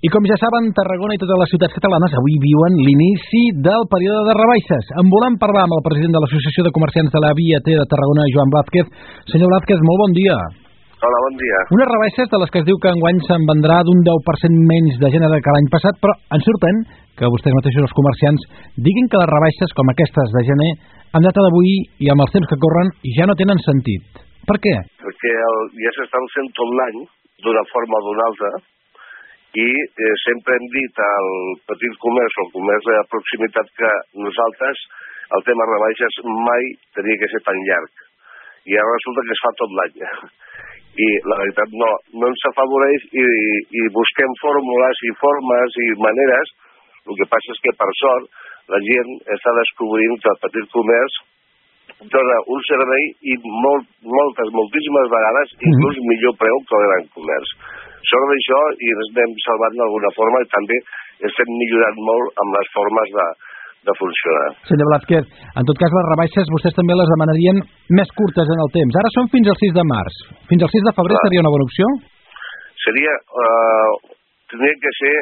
I com ja saben, Tarragona i totes les ciutats catalanes avui viuen l'inici del període de rebaixes. En volem parlar amb el president de l'Associació de Comerciants de la Via T de Tarragona, Joan Blázquez. Senyor Blázquez, molt bon dia. Hola, bon dia. Unes rebaixes de les que es diu que enguany se'n vendrà d'un 10% menys de gènere que l'any passat, però ens sorprèn que vostès mateixos, els comerciants, diguin que les rebaixes com aquestes de gener, en data d'avui i amb els temps que corren, ja no tenen sentit. Per què? Perquè el, ja s'estan fent tot l'any, d'una forma o d'una altra, i eh, sempre hem dit al petit comerç o al comerç de proximitat que nosaltres el tema rebaixes mai tenia que ser tan llarg. I ara resulta que es fa tot l'any. I la veritat no, no ens afavoreix i, i busquem fórmules i formes i maneres. El que passa és que, per sort, la gent està descobrint que el petit comerç dona un servei i molt, moltes, moltíssimes vegades inclús millor preu que el gran comerç. Sort d'això i ens n'hem salvat d'alguna forma i també estem millorant molt amb les formes de, de funcionar. Senyor Blázquez, en tot cas les rebaixes vostès també les demanarien més curtes en el temps. Ara són fins al 6 de març. Fins al 6 de febrer Clar. seria una bona opció? Seria... Uh, tindria que ser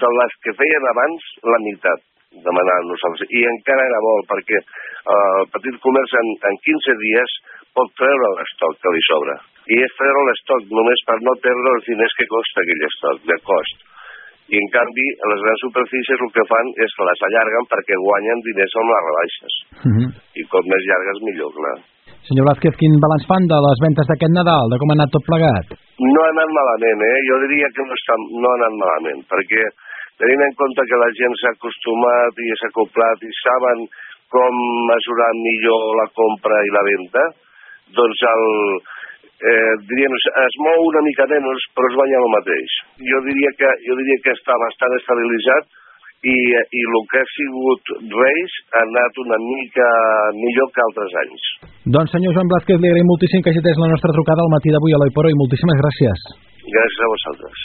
de les que feien abans la meitat demanar nosaltres. I encara era molt, perquè uh, el petit comerç en, en 15 dies pot treure l'estoc que li sobra i és treure l'estoc només per no perdre els diners que costa aquell estoc, de cost. I en canvi, les grans superfícies el que fan és que les allarguen perquè guanyen diners amb les rebaixes. Uh mhm. -huh. I com més llargues, millor, clar. Senyor Vázquez, quin balanç fan de les ventes d'aquest Nadal, de com ha anat tot plegat? No ha anat malament, eh? Jo diria que no, està, no ha anat malament, perquè tenint en compte que la gent s'ha acostumat i s'ha acoplat i saben com mesurar millor la compra i la venda, doncs el, eh, diríem, es mou una mica menys, però es guanya el mateix. Jo diria que, jo diria que està bastant estabilitzat i, i el que ha sigut Reis ha anat una mica millor que altres anys. Doncs senyor Joan Blázquez, li agraïm moltíssim que hagi la nostra trucada al matí d'avui a l'Oiporo i moltíssimes gràcies. Gràcies a vosaltres.